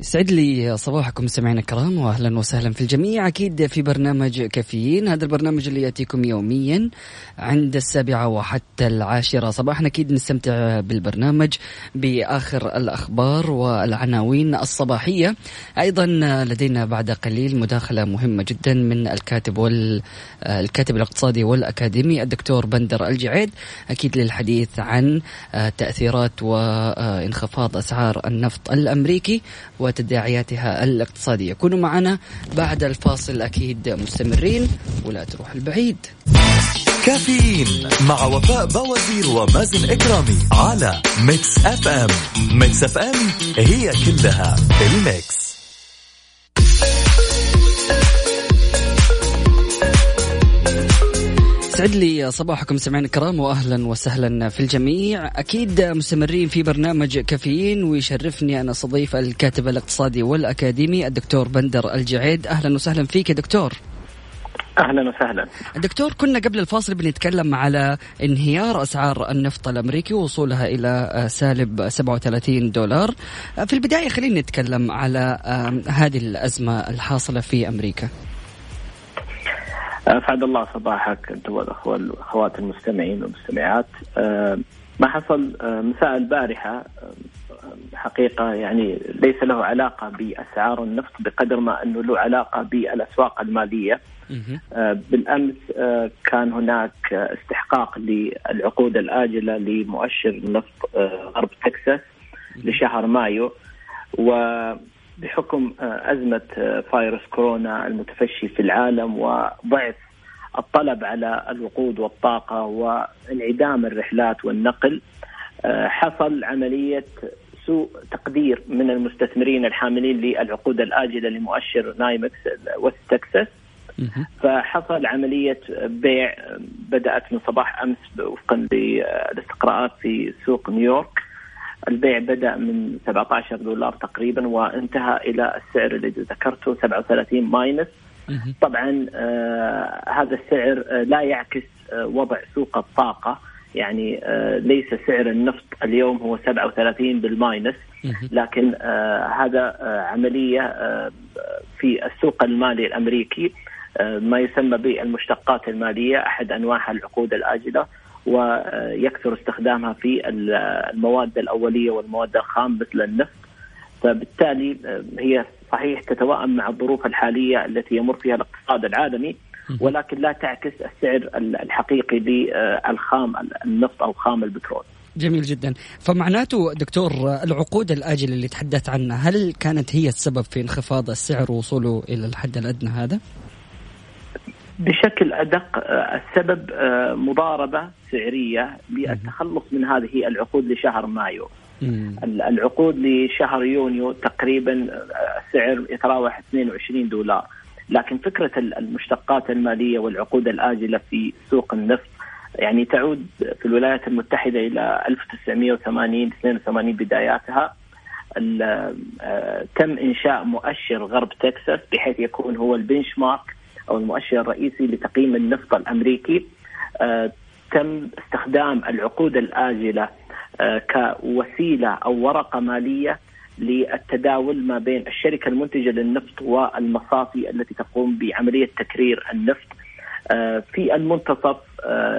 يسعد لي صباحكم سمعنا الكرام واهلا وسهلا في الجميع. أكيد في برنامج كافيين هذا البرنامج اللي يأتيكم يوميا عند السابعة وحتى العاشرة. صباحا أكيد نستمتع بالبرنامج بآخر الأخبار والعناوين الصباحية. أيضا لدينا بعد قليل مداخلة مهمة جدا من الكاتب والكاتب الاقتصادي والأكاديمي الدكتور بندر الجعيد. أكيد للحديث عن تأثيرات وإنخفاض أسعار النفط الأمريكي وتداعياتها الاقتصادية. كونوا معنا بعد الفاصل أكيد مستمرين ولا تروح البعيد. كافيين مع وفاء بوازير ومازن إكرامي على Mix FM. Mix FM هي كلها ال mix. يسعد لي صباحكم سمعنا الكرام واهلا وسهلا في الجميع. أكيد مستمرين في برنامج كافيين ويشرفني أنا أستضيف الكاتب الاقتصادي والأكاديمي الدكتور بندر الجعيد. أهلا وسهلا فيك يا دكتور. أهلا وسهلا. دكتور كنا قبل الفاصل بنتكلم على انهيار أسعار النفط الأمريكي ووصولها إلى سالب 37 دولار. في البداية خلينا نتكلم على هذه الأزمة الحاصلة في أمريكا. أسعد الله صباحك أنت والاخوه الاخوات المستمعين والمستمعات. آه، ما حصل آه، مساء البارحة. آه، حقيقة يعني ليس له علاقة بأسعار النفط بقدر ما أنه له علاقة بالأسواق المالية. بالأمس كان هناك استحقاق للعقود الآجلة لمؤشر نفط غرب تكساس لشهر مايو. و بحكم آه، أزمة آه، فيروس كورونا المتفشي في العالم وضعف الطلب على الوقود والطاقة وانعدام الرحلات والنقل آه، حصل عملية سوء تقدير من المستثمرين الحاملين للعقود الآجلة لمؤشر نايمكس وست تكساس. فحصل عملية بيع بدأت من صباح أمس وفقا للاستقراءات في سوق نيويورك. البيع بدأ من 17 دولار تقريبا وانتهى إلى السعر الذي ذكرته 37 minus. طبعا آه هذا السعر آه لا يعكس آه وضع سوق الطاقة. يعني آه ليس سعر النفط اليوم هو 37 بال minus. لكن آه هذا آه عملية في السوق المالي الأمريكي. ما يسمى بالمشتقات المالية أحد أنواع العقود الآجلة. ويكثر استخدامها في المواد الأولية والمواد الخام مثل النفط فبالتالي هي صحيح تتوائم مع الظروف الحالية التي يمر فيها الاقتصاد العالمي ولكن لا تعكس السعر الحقيقي للخام النفط أو خام البترول. جميل جدا فمعناته دكتور العقود الآجلة اللي تحدثت عنها هل كانت هي السبب في انخفاض السعر ووصوله إلى الحد الأدنى هذا؟ بشكل أدق آه، السبب آه، مضاربة سعرية للتخلص من هذه العقود لشهر مايو. العقود لشهر يونيو تقريبا آه، السعر يتراوح 22 دولار، لكن فكرة المشتقات المالية والعقود الآجلة في سوق النفط يعني تعود في الولايات المتحدة إلى 1980 82 بداياتها. تم إنشاء مؤشر غرب تكساس بحيث يكون هو البنش مارك أو المؤشر الرئيسي لتقييم النفط الأمريكي آه، تم استخدام العقود الآجلة آه، كوسيلة أو ورقة مالية للتداول ما بين الشركة المنتجة للنفط والمصافي التي تقوم بعملية تكرير النفط. آه، في المنتصف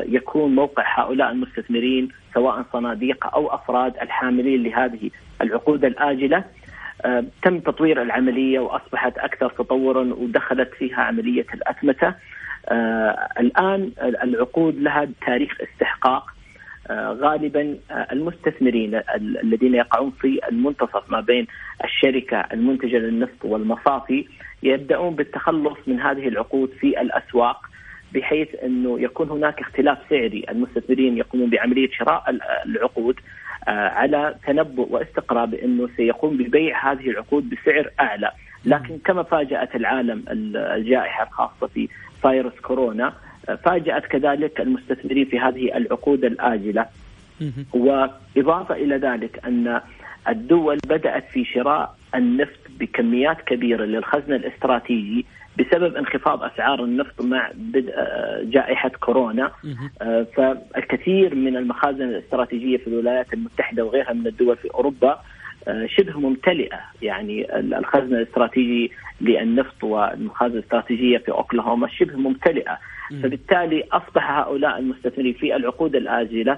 يكون موقع هؤلاء المستثمرين سواء صناديق أو أفراد الحاملين لهذه العقود الآجلة. تم تطوير العملية وأصبحت أكثر تطورا ودخلت فيها عملية الأتمتة. آه، الآن العقود لها تاريخ استحقاق. آه، غالبا المستثمرين الذين يقعون في المنتصف ما بين الشركة المنتجة للنفط والمصافي يبدأون بالتخلص من هذه العقود في الأسواق بحيث إنه يكون هناك اختلاف سعري، المستثمرين يقومون بعملية شراء العقود. آه، على تنبؤ واستقراء بأنه سيقوم ببيع هذه العقود بسعر أعلى، لكن كما فاجأت العالم الجائحة الخاصة في فيروس كورونا آه، فاجأت كذلك المستثمرين في هذه العقود الآجلة. وإضافة إلى ذلك أن الدول بدأت في شراء النفط بكميات كبيرة للخزن الاستراتيجي بسبب انخفاض أسعار النفط مع بدء آه، جائحة كورونا. آه، فالكثير من المخازن الاستراتيجية في الولايات المتحدة وغيرها من الدول في أوروبا شبه ممتلئة. يعني الخزنه الاستراتيجي للنفط والمخازن الاستراتيجية في أوكلاهوما شبه ممتلئة. فبالتالي أصبح هؤلاء المستثمرين في العقود الاجله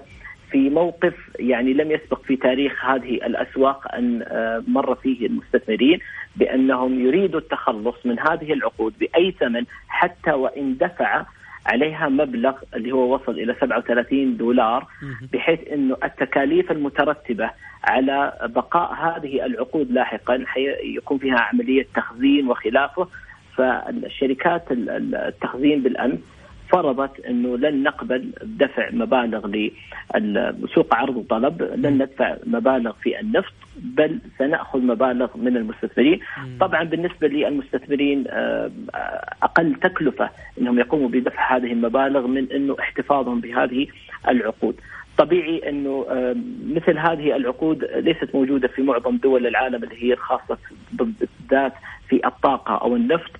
في موقف يعني لم يسبق في تاريخ هذه الأسواق أن آه، مر فيه المستثمرين بأنهم يريدوا التخلص من هذه العقود بأي ثمن حتى وإن دفع عليها مبلغ اللي هو وصل إلى 37 دولار بحيث إنه التكاليف المترتبة على بقاء هذه العقود لاحقا يكون فيها عملية تخزين وخلافه فالشركات التخزين بالامس فرضت إنه لن نقبل دفع مبالغ لسوق عرض وطلب، لن ندفع مبالغ في النفط بل سنأخذ مبالغ من المستثمرين، طبعا بالنسبة للمستثمرين آه، أقل تكلفة إنهم يقوموا بدفع هذه المبالغ من إنه احتفاظهم بهذه العقود. طبيعي إنه آه، مثل هذه العقود ليست موجودة في معظم دول العالم اللي هي الخاصه بالذات في الطاقة أو النفط.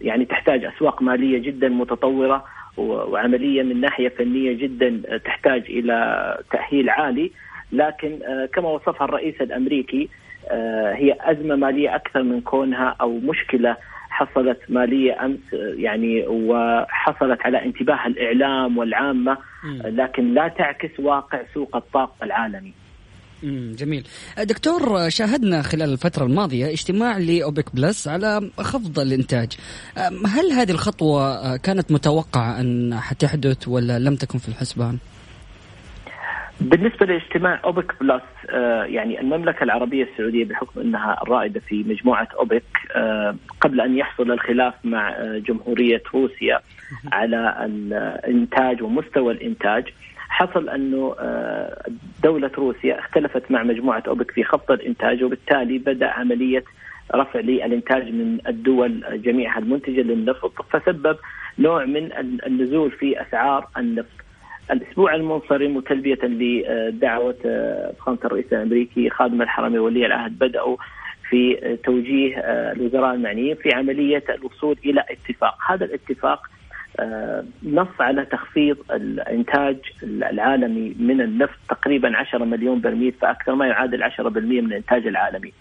يعني تحتاج أسواق مالية جدا متطورة وعملية من ناحية فنية جدا تحتاج إلى تأهيل عالي لكن آه، كما وصفها الرئيس الأمريكي آه، هي أزمة مالية أكثر من كونها أو مشكلة حصلت مالية أمس آه، يعني وحصلت على انتباه الإعلام والعامة لكن لا تعكس واقع سوق الطاقة العالمي. جميل. دكتور شاهدنا خلال الفترة الماضية اجتماع لأوبك بلس على خفض الإنتاج. هل هذه الخطوة كانت متوقعة أن حتحدث ولا لم تكن في الحسبان؟ بالنسبة لاجتماع أوبك بلس آه، يعني المملكة العربية السعودية بحكم أنها الرائدة في مجموعة أوبك آه، قبل أن يحصل الخلاف مع جمهورية روسيا على الإنتاج ومستوى الإنتاج حصل أنه آه، دولة روسيا اختلفت مع مجموعة أوبك في خفض الإنتاج وبالتالي بدأ عملية رفع للإنتاج من الدول جميعها المنتجة للنفط فسبب نوع من النزول في أسعار النفط. الأسبوع المنصرم وتلبية لدعوة فخامه الرئيس الأمريكي خادم الحرمين ولي العهد بدأوا في توجيه آه، الوزراء المعنيين في عملية الوصول إلى اتفاق، هذا الاتفاق نص على تخفيض الإنتاج العالمي من النفط تقريبا 10 مليون برميل فأكثر ما يعادل 10% من الإنتاج العالمي.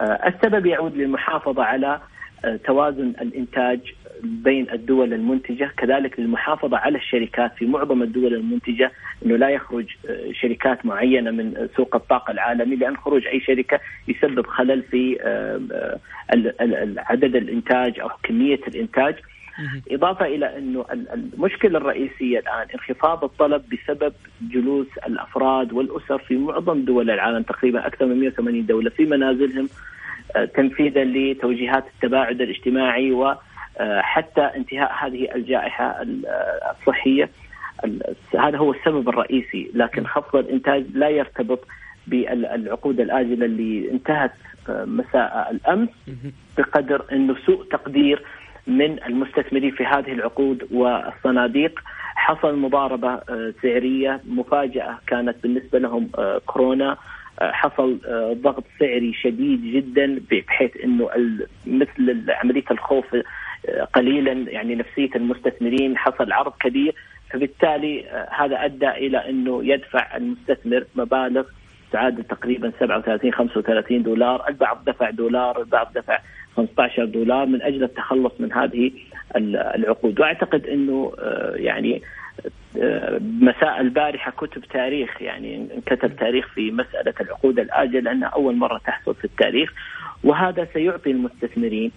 آه، السبب يعود للمحافظة على آه، توازن الإنتاج بين الدول المنتجة، كذلك للمحافظة على الشركات في معظم الدول المنتجة إنه لا يخرج شركات معينة من سوق الطاقة العالمي لأن خروج أي شركة يسبب خلل في عدد الإنتاج أو كمية الإنتاج. إضافة إلى أنه المشكلة الرئيسية الآن انخفاض الطلب بسبب جلوس الأفراد والأسر في معظم دول العالم تقريبا أكثر من 180 دولة في منازلهم آه، تنفيذا لتوجيهات التباعد الاجتماعي وحتى آه، انتهاء هذه الجائحة آه، الصحية. هذا هو السبب الرئيسي لكن خفض الإنتاج لا يرتبط بالعقود الآجلة اللي انتهت مساء الأمس بقدر أنه سوء تقدير من المستثمرين في هذه العقود والصناديق. حصل مضاربة آه، سعرية مفاجأة كانت بالنسبة لهم آه، كورونا. آه، حصل ضغط سعري شديد جدا بحيث إنه مثل عمليه الخوف قليلا يعني نفسية المستثمرين حصل عرض كبير. فبالتالي هذا أدى إلى إنه يدفع المستثمر مبالغ تعادل تقريبا 37 35 دولار، البعض دفع دولار، البعض دفع 15 دولار من أجل التخلص من هذه العقود. وأعتقد إنه آه، يعني آه، مساء البارحة كتب تاريخ يعني انكتب تاريخ في مسألة العقود الآجلة لأنها أول مرة تحصل في التاريخ. وهذا سيعطي المستثمرين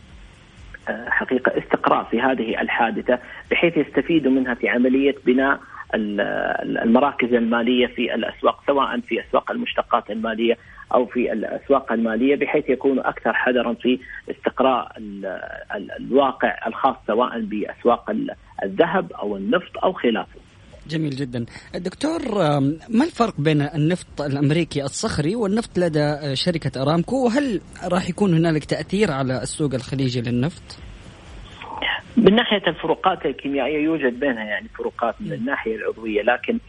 آه، حقيقة استقراء في هذه الحادثة بحيث يستفيدوا منها في عملية بناء المراكز المالية في الأسواق سواء في أسواق المشتقات المالية أو في الأسواق المالية بحيث يكونوا أكثر حذرا في استقراء الواقع الخاص سواء بأسواق الذهب أو النفط أو خلافه. جميل جدا. دكتور ما الفرق بين النفط الأمريكي الصخري والنفط لدى شركة أرامكو؟ وهل راح يكون هنالك تأثير على السوق الخليجي للنفط؟ من ناحية الفروقات الكيميائية يوجد بينها يعني فروقات من الناحية العضوية لكن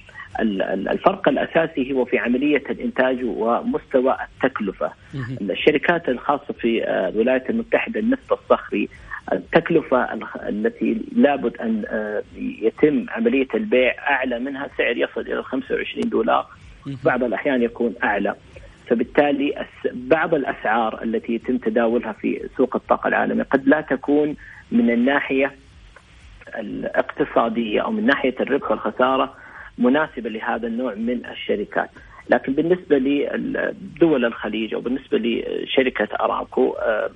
الفرق الأساسي هو في عملية الإنتاج ومستوى التكلفة. الشركات الخاصة في آه، الولايات المتحدة النفط الصخري التكلفة التي لابد أن آه، يتم عملية البيع أعلى منها سعر يصل إلى 25 دولار بعض الأحيان يكون أعلى. فبالتالي بعض الأسعار التي يتم تداولها في سوق الطاقة العالمي قد لا تكون من الناحية الاقتصادية أو من ناحية الربح والخسارة مناسبة لهذا النوع من الشركات. لكن بالنسبة لدول الخليج أو بالنسبة لشركة ارامكو آه،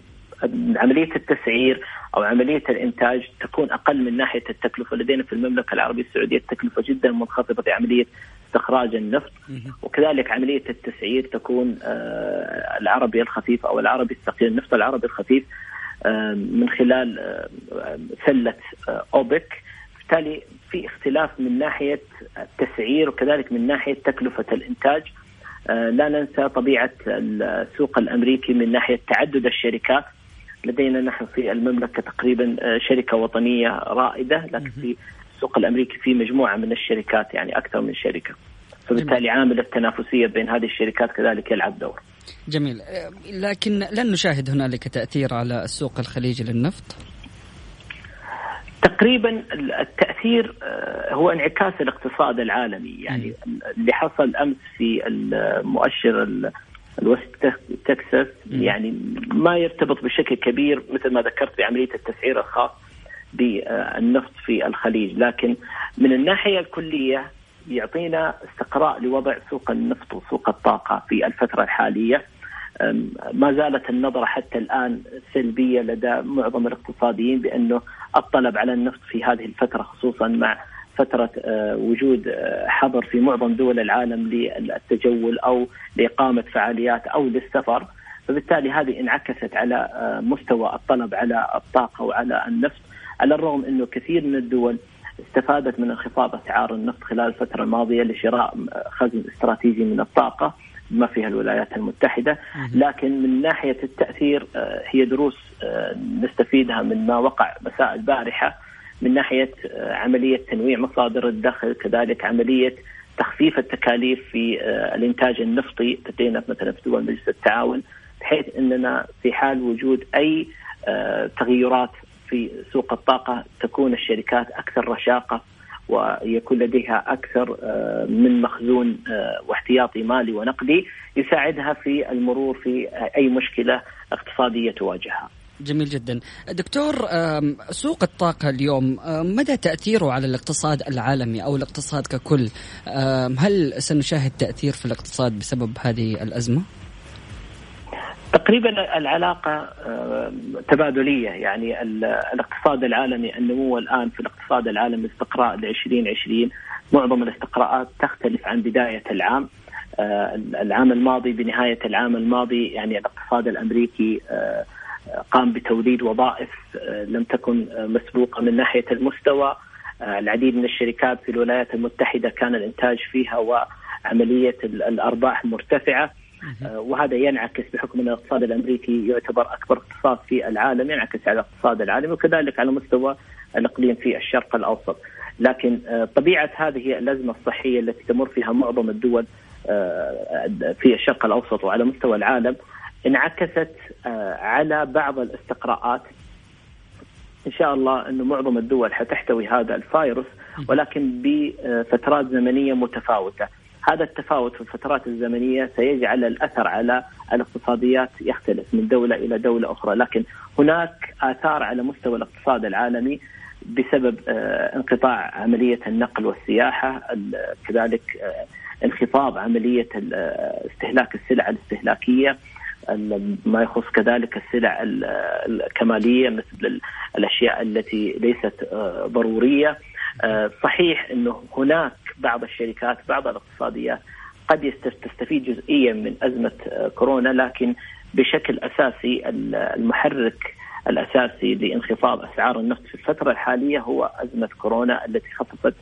عملية التسعير أو عملية الإنتاج تكون أقل من ناحية التكلفة. لدينا في المملكة العربية السعودية التكلفة جدا منخفضة في عملية استخراج النفط. وكذلك عملية التسعير تكون آه، العربي الخفيف أو العربي الثقيل النفط العربي الخفيف من خلال سله أوبك. بالتالي في اختلاف من ناحية التسعير وكذلك من ناحية تكلفة الإنتاج. آه، لا ننسى طبيعة السوق الأمريكي من ناحية تعدد الشركات. لدينا نحن في المملكة تقريبا آه، شركة وطنية رائدة لكن في السوق الأمريكي في مجموعة من الشركات يعني أكثر من شركة. فبالتالي عامل التنافسية بين هذه الشركات كذلك يلعب دور. جميل. لكن لن نشاهد هنالك تأثير على السوق الخليجي للنفط؟ تقريبا التأثير آه، هو انعكاس الاقتصاد العالمي. يعني اللي حصل أمس في المؤشر الوست تكساس يعني ما يرتبط بشكل كبير مثل ما ذكرت بعملية التسعير الخاص بالنفط في الخليج. لكن من الناحية الكلية يعطينا استقراء لوضع سوق النفط وسوق الطاقة في الفترة الحالية. ما زالت النظرة حتى الآن سلبية لدى معظم الاقتصاديين بأنه الطلب على النفط في هذه الفترة خصوصا مع فترة أه، وجود أه، حظر في معظم دول العالم للتجول أو لإقامة فعاليات أو للسفر. فبالتالي هذه انعكست على أه، مستوى الطلب على الطاقة وعلى النفط على الرغم أنه كثير من الدول استفادت من انخفاض أسعار النفط خلال الفترة الماضية لشراء خزن استراتيجي من الطاقة ما فيها الولايات المتحدة. لكن من ناحية التأثير آه، هي دروس آه، نستفيدها من ما وقع مساء البارحة من ناحية آه، عملية تنويع مصادر الدخل كذلك عملية تخفيف التكاليف في الإنتاج النفطي لدينا مثلا في دول مجلس التعاون بحيث أننا في حال وجود أي تغيرات في سوق الطاقة تكون الشركات أكثر رشاقة ويكون لديها أكثر آه، من مخزون آه، واحتياطي مالي ونقدي يساعدها في المرور في أي مشكلة اقتصادية تواجهها. جميل جدا دكتور سوق الطاقة اليوم مدى تأثيره على الاقتصاد العالمي أو الاقتصاد ككل هل سنشاهد تأثير في الاقتصاد بسبب هذه الأزمة؟ تقريبا العلاقة آه، تبادلية يعني الاقتصاد العالمي النمو الآن في الاقتصاد العالمي استقراء ل 2020 معظم الاستقراءات تختلف عن بداية العام. آه، العام الماضي بنهاية العام الماضي يعني الاقتصاد الأمريكي آه، قام بتوليد وظائف لم تكن مسبوقة من ناحية المستوى. العديد من الشركات في الولايات المتحدة كان الإنتاج فيها وعملية الأرباح مرتفعة. وهذا ينعكس بحكم أن الاقتصاد الأمريكي يعتبر أكبر اقتصاد في العالم ينعكس على الاقتصاد العالمي وكذلك على مستوى الإقليم في الشرق الأوسط. لكن آه، طبيعة هذه الازمه الصحية التي تمر فيها معظم الدول آه، في الشرق الأوسط وعلى مستوى العالم انعكست على بعض الاستقراءات إن شاء الله انه معظم الدول حتحتوي هذا الفيروس ولكن بفترات زمنية متفاوتة. هذا التفاوت في الفترات الزمنية سيجعل الأثر على الاقتصاديات يختلف من دولة إلى دولة أخرى، لكن هناك آثار على مستوى الاقتصاد العالمي بسبب آه، انقطاع عملية النقل والسياحة، كذلك آه، انخفاض عملية آه، استهلاك السلع الاستهلاكية ما يخص كذلك السلع الكمالية مثل الأشياء التي ليست ضرورية. صحيح إنه هناك بعض الشركات بعض الاقتصاديات قد تستفيد جزئيا من أزمة آه، كورونا لكن بشكل أساسي المحرك الأساسي لانخفاض أسعار النفط في الفترة الحالية هو أزمة كورونا التي خفضت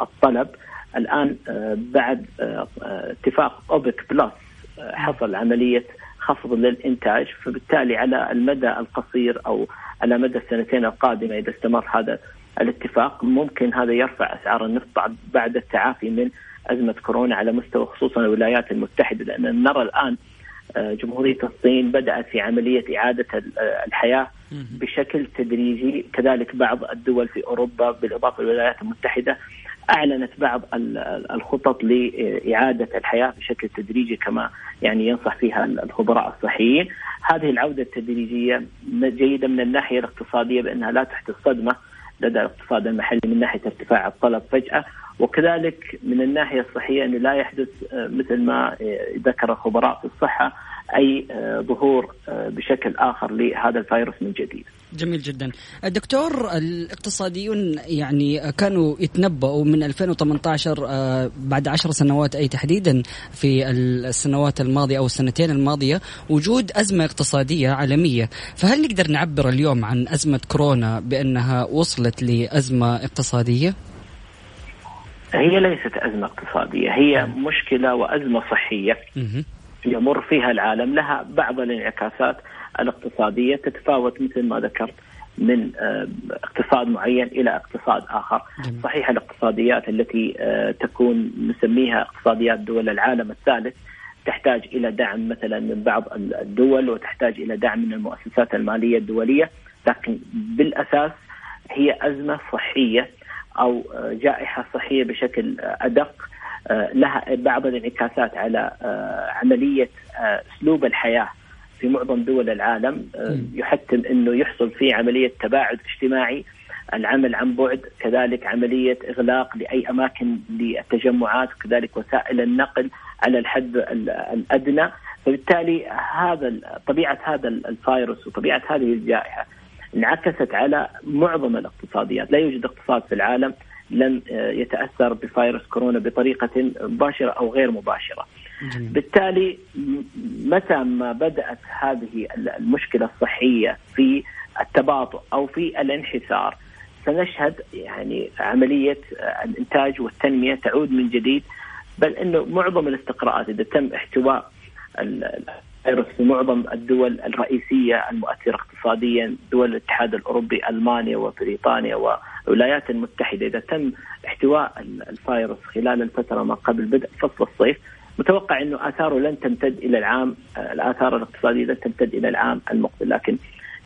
الطلب. الآن آه، بعد آه، اتفاق أوبك بلس حصل عملية خفض للإنتاج فبالتالي على المدى القصير أو على مدى السنتين القادمة إذا استمر هذا الاتفاق ممكن هذا يرفع أسعار النفط بعد التعافي من أزمة كورونا على مستوى خصوصا الولايات المتحدة لأن نرى الآن آه، جمهورية الصين بدأت في عملية إعادة آه، الحياة بشكل تدريجي. كذلك بعض الدول في أوروبا بالإضافة للولايات المتحدة أعلنت بعض الخطط لإعادة الحياة بشكل تدريجي كما يعني ينصح فيها الخبراء الصحيين. هذه العودة التدريجية جيدة من الناحية الاقتصادية بأنها لا تحدث صدمه لدى الاقتصاد المحلي من ناحية ارتفاع الطلب فجأة وكذلك من الناحية الصحية أنه لا يحدث آه، مثل ما آه، ذكر الخبراء في الصحة أي آه، ظهور بشكل آخر لهذا الفيروس من جديد. جميل جدا. الدكتور الاقتصاديون يعني كانوا يتنبؤوا من 2018 بعد عشر سنوات أي تحديدا في السنوات الماضية أو السنتين الماضية وجود أزمة اقتصادية عالمية، فهل نقدر نعبر اليوم عن أزمة كورونا بأنها وصلت لأزمة اقتصادية؟ هي ليست أزمة اقتصادية هي مشكلة وأزمة صحية يمر فيها العالم لها بعض الانعكاسات الاقتصادية تتفاوت مثل ما ذكرت من آه، اقتصاد معين إلى اقتصاد آخر، جميل. صحيح الاقتصاديات التي آه، تكون نسميها اقتصاديات دول العالم الثالث تحتاج إلى دعم مثلا من بعض الدول وتحتاج إلى دعم من المؤسسات المالية الدولية، لكن بالأساس هي أزمة صحية أو جائحة صحية بشكل أدق آه، لها بعض الانعكاسات على آه، عملية آه، أسلوب الحياة في معظم دول العالم. يحتم إنه يحصل فيه عملية تباعد اجتماعي. العمل عن بعد كذلك عملية إغلاق لأي أماكن للتجمعات وكذلك وسائل النقل على الحد الأدنى. فبالتالي هذا طبيعة هذا الفيروس وطبيعة هذه الجائحة انعكست على معظم الاقتصاديات. لا يوجد اقتصاد في العالم لم آه، يتأثر بفيروس كورونا بطريقة مباشرة أو غير مباشرة. جميل. بالتالي متى ما بدأت هذه المشكلة الصحية في التباطؤ أو في الانحسار سنشهد يعني عملية آه، الإنتاج والتنمية تعود من جديد بل إنه معظم الاستقراءات إذا تم احتواء فيروس في معظم الدول الرئيسية المؤثرة اقتصاديا دول الاتحاد الأوروبي ألمانيا وبريطانيا والولايات المتحدة. إذا تم احتواء الفيروس خلال الفترة ما قبل بدء فصل الصيف متوقع إنه آثاره لن تمتد إلى العام الآثار الاقتصادية لن تمتد إلى العام المقبل. لكن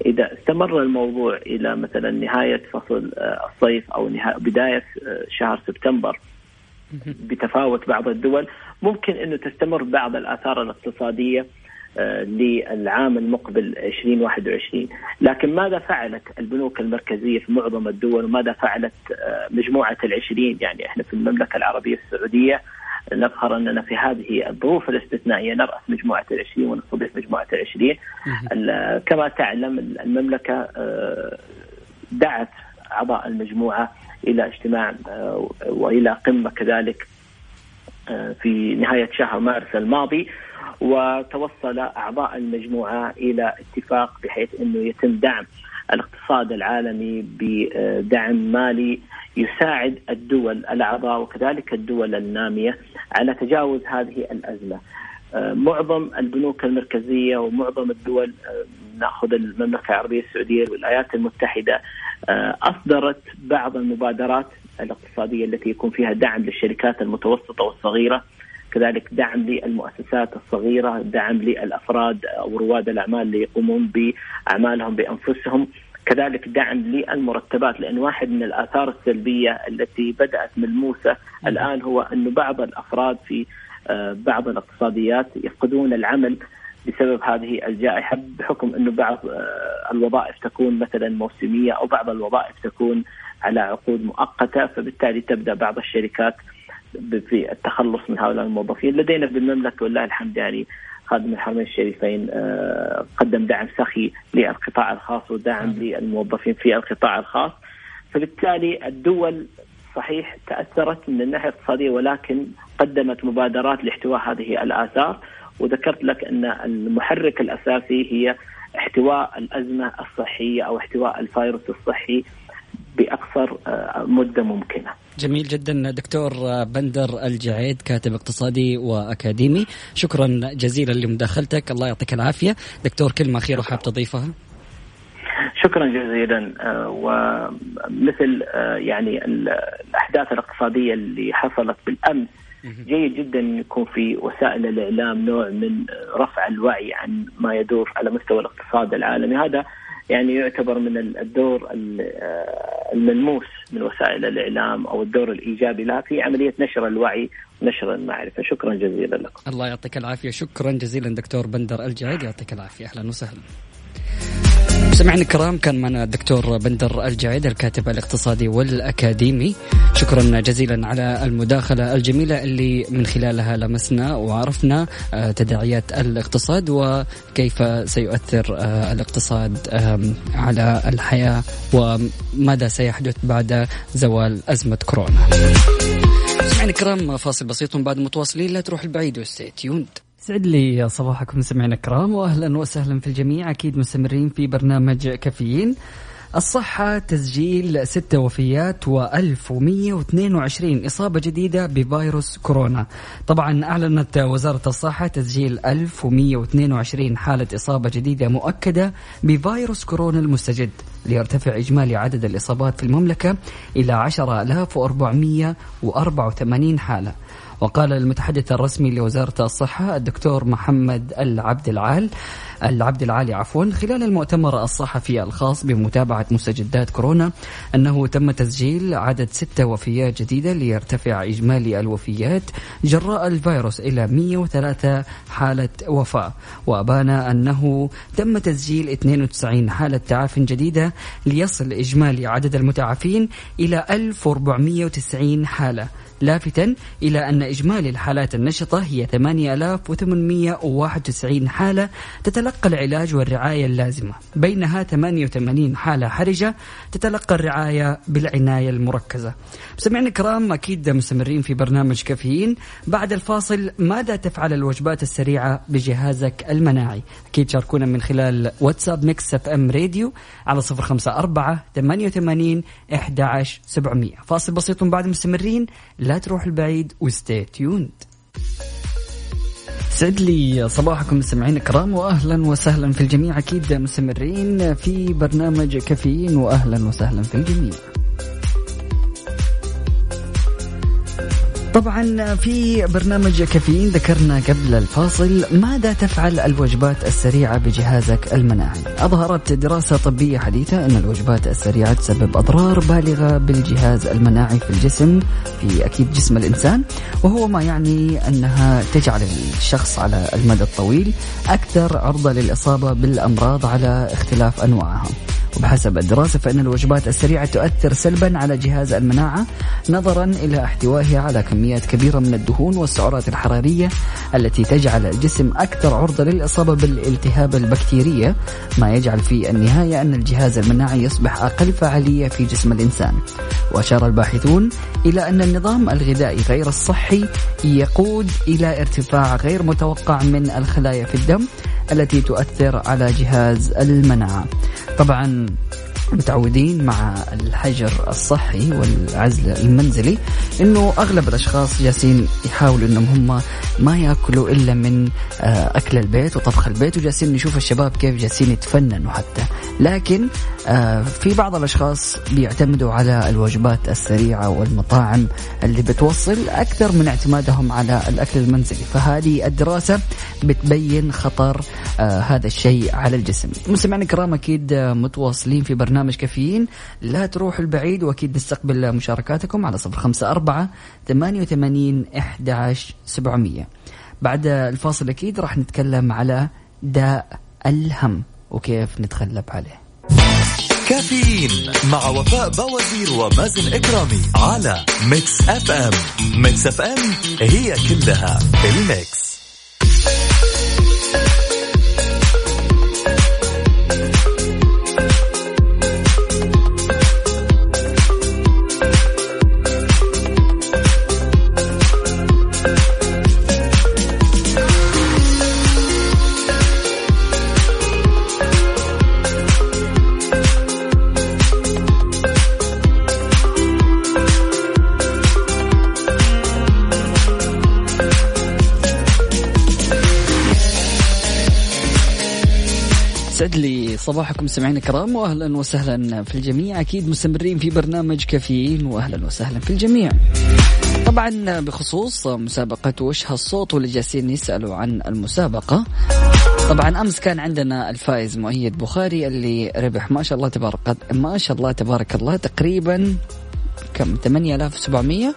إذا استمر الموضوع إلى مثلا نهاية فصل الصيف أو نهاية بداية شهر سبتمبر بتفاوت بعض الدول ممكن إنه تستمر بعض الآثار الاقتصادية آه، للعام المقبل 2021 لكن ماذا فعلت البنوك المركزية في معظم الدول وماذا فعلت آه، مجموعة العشرين؟ يعني إحنا في المملكة العربية السعودية نفخر أننا في هذه الظروف الاستثنائية نرأس مجموعة العشرين ونستضيف مجموعة العشرين. كما تعلم المملكة آه، دعت أعضاء المجموعة إلى اجتماع وإلى قمة كذلك في نهاية شهر مارس الماضي. وتوصل أعضاء المجموعة إلى اتفاق بحيث إنه يتم دعم الاقتصاد العالمي بدعم مالي يساعد الدول الأعضاء وكذلك الدول النامية على تجاوز هذه الأزمة. معظم البنوك المركزية ومعظم الدول نأخذ المملكة العربية السعودية الولايات المتحدة أصدرت بعض المبادرات الاقتصادية التي يكون فيها دعم للشركات المتوسطة والصغيرة كذلك دعم للمؤسسات الصغيرة، دعم للأفراد أو رواد الأعمال اللي يقومون بأعمالهم بأنفسهم، كذلك دعم للمرتبات لأن واحد من الآثار السلبية التي بدأت ملموسه الآن هو أنه بعض الأفراد في آه، بعض الاقتصاديات يفقدون العمل بسبب هذه الجائحة بحكم أنه بعض آه، الوظائف تكون مثلا موسمية أو بعض الوظائف تكون على عقود مؤقتة فبالتالي تبدأ بعض الشركات في التخلص من هؤلاء الموظفين. لدينا بالمملكة ولله الحمد يعني خادم الحرمين الشريفين آه، قدم دعم سخي للقطاع الخاص ودعم للموظفين في القطاع الخاص. فبالتالي الدول صحيح تأثرت من الناحية الاقتصادية ولكن قدمت مبادرات لاحتواء هذه الآثار. وذكرت لك أن المحرك الأساسي هي احتواء الأزمة الصحية أو احتواء الفيروس الصحي باقصر آه، مدة ممكنة. جميل جدا. دكتور بندر الجعيد كاتب اقتصادي وأكاديمي، شكرا جزيلا لمداخلتك. الله يعطيك العافية، دكتور كلمة أخيرة حاب تضيفها؟ شكرا جزيلا. آه، ومثل آه، يعني الأحداث الاقتصادية اللي حصلت بالأمس جيد جدا يكون في وسائل الإعلام نوع من رفع الوعي عن ما يدور على مستوى الاقتصاد العالمي. هذا يعني يعتبر من الدور الملموس من وسائل الإعلام أو الدور الإيجابي لها في عملية نشر الوعي ونشر المعرفة. شكرا جزيلا لكم. الله يعطيك العافية. شكرا جزيلا دكتور بندر الجعيد. يعطيك العافية. أهلا وسهلا. سمعنا الكرام كان معنا الدكتور بندر الجعيد الكاتب الاقتصادي والأكاديمي. شكرا جزيلا على المداخلة الجميلة اللي من خلالها لمسنا وعرفنا آه، تداعيات الاقتصاد وكيف سيؤثر آه، الاقتصاد على الحياة وماذا سيحدث بعد زوال أزمة كورونا. سمعنا الكرام فاصل بسيط بعد متواصلين. لا تروح البعيد وستيوند سعد لي صباحكم سمعنا الكرام واهلا وسهلا في الجميع. أكيد مستمرين في برنامج كافيين. الصحة تسجيل ستة وفيات و1122 إصابة جديدة بفيروس كورونا. طبعا أعلنت وزارة الصحة تسجيل 1122 حالة إصابة جديدة مؤكدة بفيروس كورونا المستجد. ليرتفع إجمالي عدد الإصابات في المملكة إلى 10484 حالة. وقال المتحدث الرسمي لوزارة الصحة الدكتور محمد العبد العال العبد العالي عفوا خلال المؤتمر الصحفي الخاص بمتابعة مستجدات كورونا أنه تم تسجيل عدد ستة وفيات جديدة ليرتفع إجمالي الوفيات جراء الفيروس إلى 103 حالة وفاة. وأبان أنه تم تسجيل 92 حالة تعاف جديدة ليصل إجمالي عدد المتعافين إلى 1490 حالة. لافتا إلى أن إجمالي الحالات النشطة هي 8891 حالة تتلقى العلاج والرعاية اللازمة. بينها 88 حالة حرجة تتلقى الرعاية بالعناية المركزة. سمعنا الكرام أكيد مستمرين في برنامج كافيين. بعد الفاصل ماذا تفعل الوجبات السريعة بجهازك المناعي؟ أكيد شاركونا من خلال واتساب Mix FM Radio على 054 88 11 700 فاصل بسيط بعد مستمرين. لا تروح البعيد وستي تيوند سعد لي صباحكم مستمعين الكرام واهلا وسهلا في الجميع أكيد مستمرين في برنامج كافيين واهلا وسهلا في الجميع. طبعا في برنامج كافيين ذكرنا قبل الفاصل ماذا تفعل الوجبات السريعة بجهازك المناعي؟ أظهرت دراسة طبية حديثة أن الوجبات السريعة تسبب أضرار بالغة بالجهاز المناعي في الجسم في أكيد جسم الإنسان وهو ما يعني أنها تجعل الشخص على المدى الطويل أكثر عرضة للإصابة بالأمراض على اختلاف أنواعها. وبحسب الدراسة فإن الوجبات السريعة تؤثر سلبا على جهاز المناعة نظرا إلى احتوائها على كميات كبيرة من الدهون والسعرات الحرارية التي تجعل الجسم أكثر عرضة للإصابة بالالتهاب البكتيرية ما يجعل في النهاية أن الجهاز المناعي يصبح أقل فعالية في جسم الإنسان. وأشار الباحثون إلى أن النظام الغذائي غير الصحي يقود إلى ارتفاع غير متوقع من الخلايا في الدم التي تؤثر على جهاز المناعة. طبعا متعودين مع الحجر الصحي والعزل المنزلي إنه أغلب الأشخاص جالسين يحاولوا إنهم هم ما يأكلوا إلا من آه، أكل البيت وطبخ البيت وجالسين نشوف الشباب كيف جالسين يتفننوا حتى. لكن آه، في بعض الأشخاص بيعتمدوا على الوجبات السريعة والمطاعم اللي بتوصل أكثر من اعتمادهم على الأكل المنزلي. فهذه الدراسة بتبين خطر آه، هذا الشيء على الجسم. مستمعينا الكرام أكيد متواصلين في برنامج كافيين. لا تروح البعيد وأكيد نستقبل مشاركاتكم على صفر خمسة أربعة ثمانية وثمانين إحدى سبعمئه بعد الفاصل أكيد راح نتكلم على داء الهم وكيف نتغلب عليه. كافيين مع وفاء بوازير ومازن إكرامي على Mix FM Mix FM هي كلها ال mix. صباحكم سمعين الكرام واهلا وسهلا في الجميع. أكيد مستمرين في برنامج كافيين واهلا وسهلا في الجميع. طبعا بخصوص مسابقة وش هالصوت واللي جالسين يسألوا عن المسابقة. طبعا أمس كان عندنا الفائز مؤيد بخاري اللي ربح ما شاء الله تبارك ما شاء الله تبارك الله تقريبا كم؟ 8700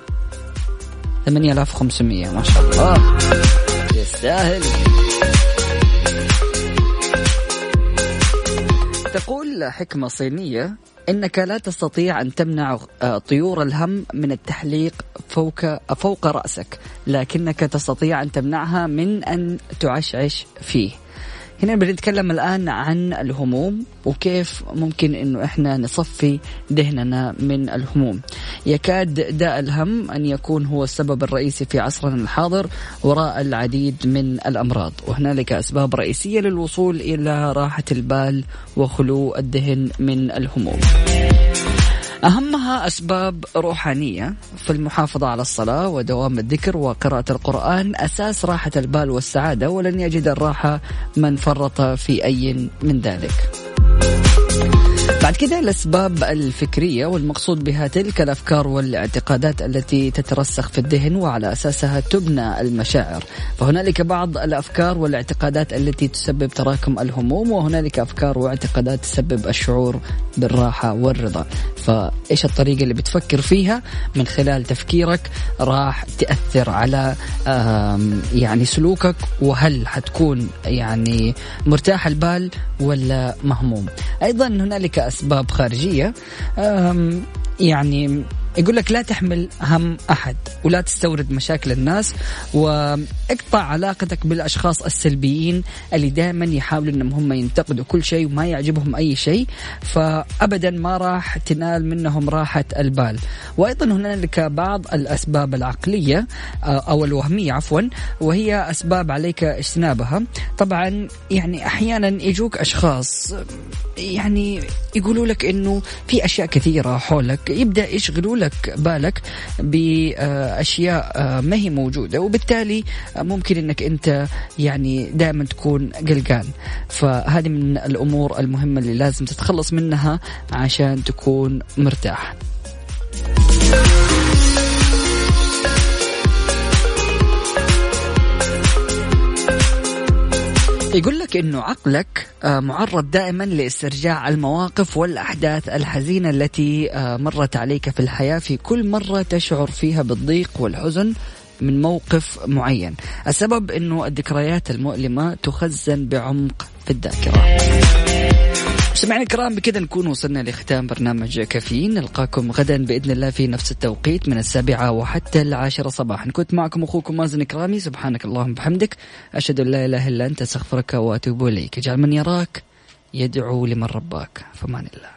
8500 ما شاء الله. يستاهل. تقول حكمة صينية إنك لا تستطيع أن تمنع آه، طيور الهم من التحليق فوق فوق رأسك لكنك تستطيع أن تمنعها من أن تعشعش فيه. هنا بنتكلم الآن عن الهموم وكيف ممكن أنه إحنا نصفي ذهننا من الهموم. يكاد داء الهم أن يكون هو السبب الرئيسي في عصرنا الحاضر وراء العديد من الأمراض. وهنالك أسباب رئيسية للوصول إلى راحة البال وخلو الذهن من الهموم. أهمها أسباب روحانية في المحافظة على الصلاة ودوام الذكر وقراءة القرآن أساس راحة البال والسعادة ولن يجد الراحة من فرط في أي من ذلك. بعد كده الأسباب الفكرية والمقصود بها تلك الأفكار والاعتقادات التي تترسخ في الذهن وعلى أساسها تبنى المشاعر. فهنالك بعض الأفكار والاعتقادات التي تسبب تراكم الهموم وهنالك أفكار واعتقادات تسبب الشعور بالراحة والرضا. فإيش الطريقة اللي بتفكر فيها؟ من خلال تفكيرك راح تأثر على يعني سلوكك وهل حتكون يعني مرتاح البال ولا مهموم؟ أيضا هنالك أسباب خارجية يعني يقول لك لا تحمل هم أحد ولا تستورد مشاكل الناس وإقطع علاقتك بالأشخاص السلبيين اللي دائما يحاولوا إنهم هم ينتقدوا كل شيء وما يعجبهم أي شيء فابدا ما راح تنال منهم راحة البال. وأيضا هنالك بعض الأسباب العقلية آه، أو الوهمية عفوا وهي أسباب عليك اجتنابها. طبعا يعني أحيانا يجوك أشخاص يعني يقولوا لك إنه في أشياء كثيرة حولك يبدأ يشغلوا لك بالك بأشياء آه، ما هي موجودة وبالتالي ممكن إنك أنت يعني دائما تكون قلقان. فهذه من الأمور المهمة اللي لازم تتخلص منها عشان تكون مرتاح. يقول لك إنه عقلك آه، معرض دائما لاسترجاع المواقف والأحداث الحزينة التي آه، مرت عليك في الحياة في كل مرة تشعر فيها بالضيق والحزن من موقف معين. السبب إنه الذكريات المؤلمة تخزن بعمق في الذاكرة. مستمعينا الكرام بكذا نكون وصلنا لختام برنامج كافيين. نلقاكم غدا بإذن الله في نفس التوقيت من السابعة وحتى العاشرة صباحا. كنت معكم أخوكم مازن كرامي سبحانك اللهم وبحمدك. أشهد أن لا إله إلا أنت أستغفرك وأتوب إليك. اجعل من يراك يدعو لمن رباك. فمان الله.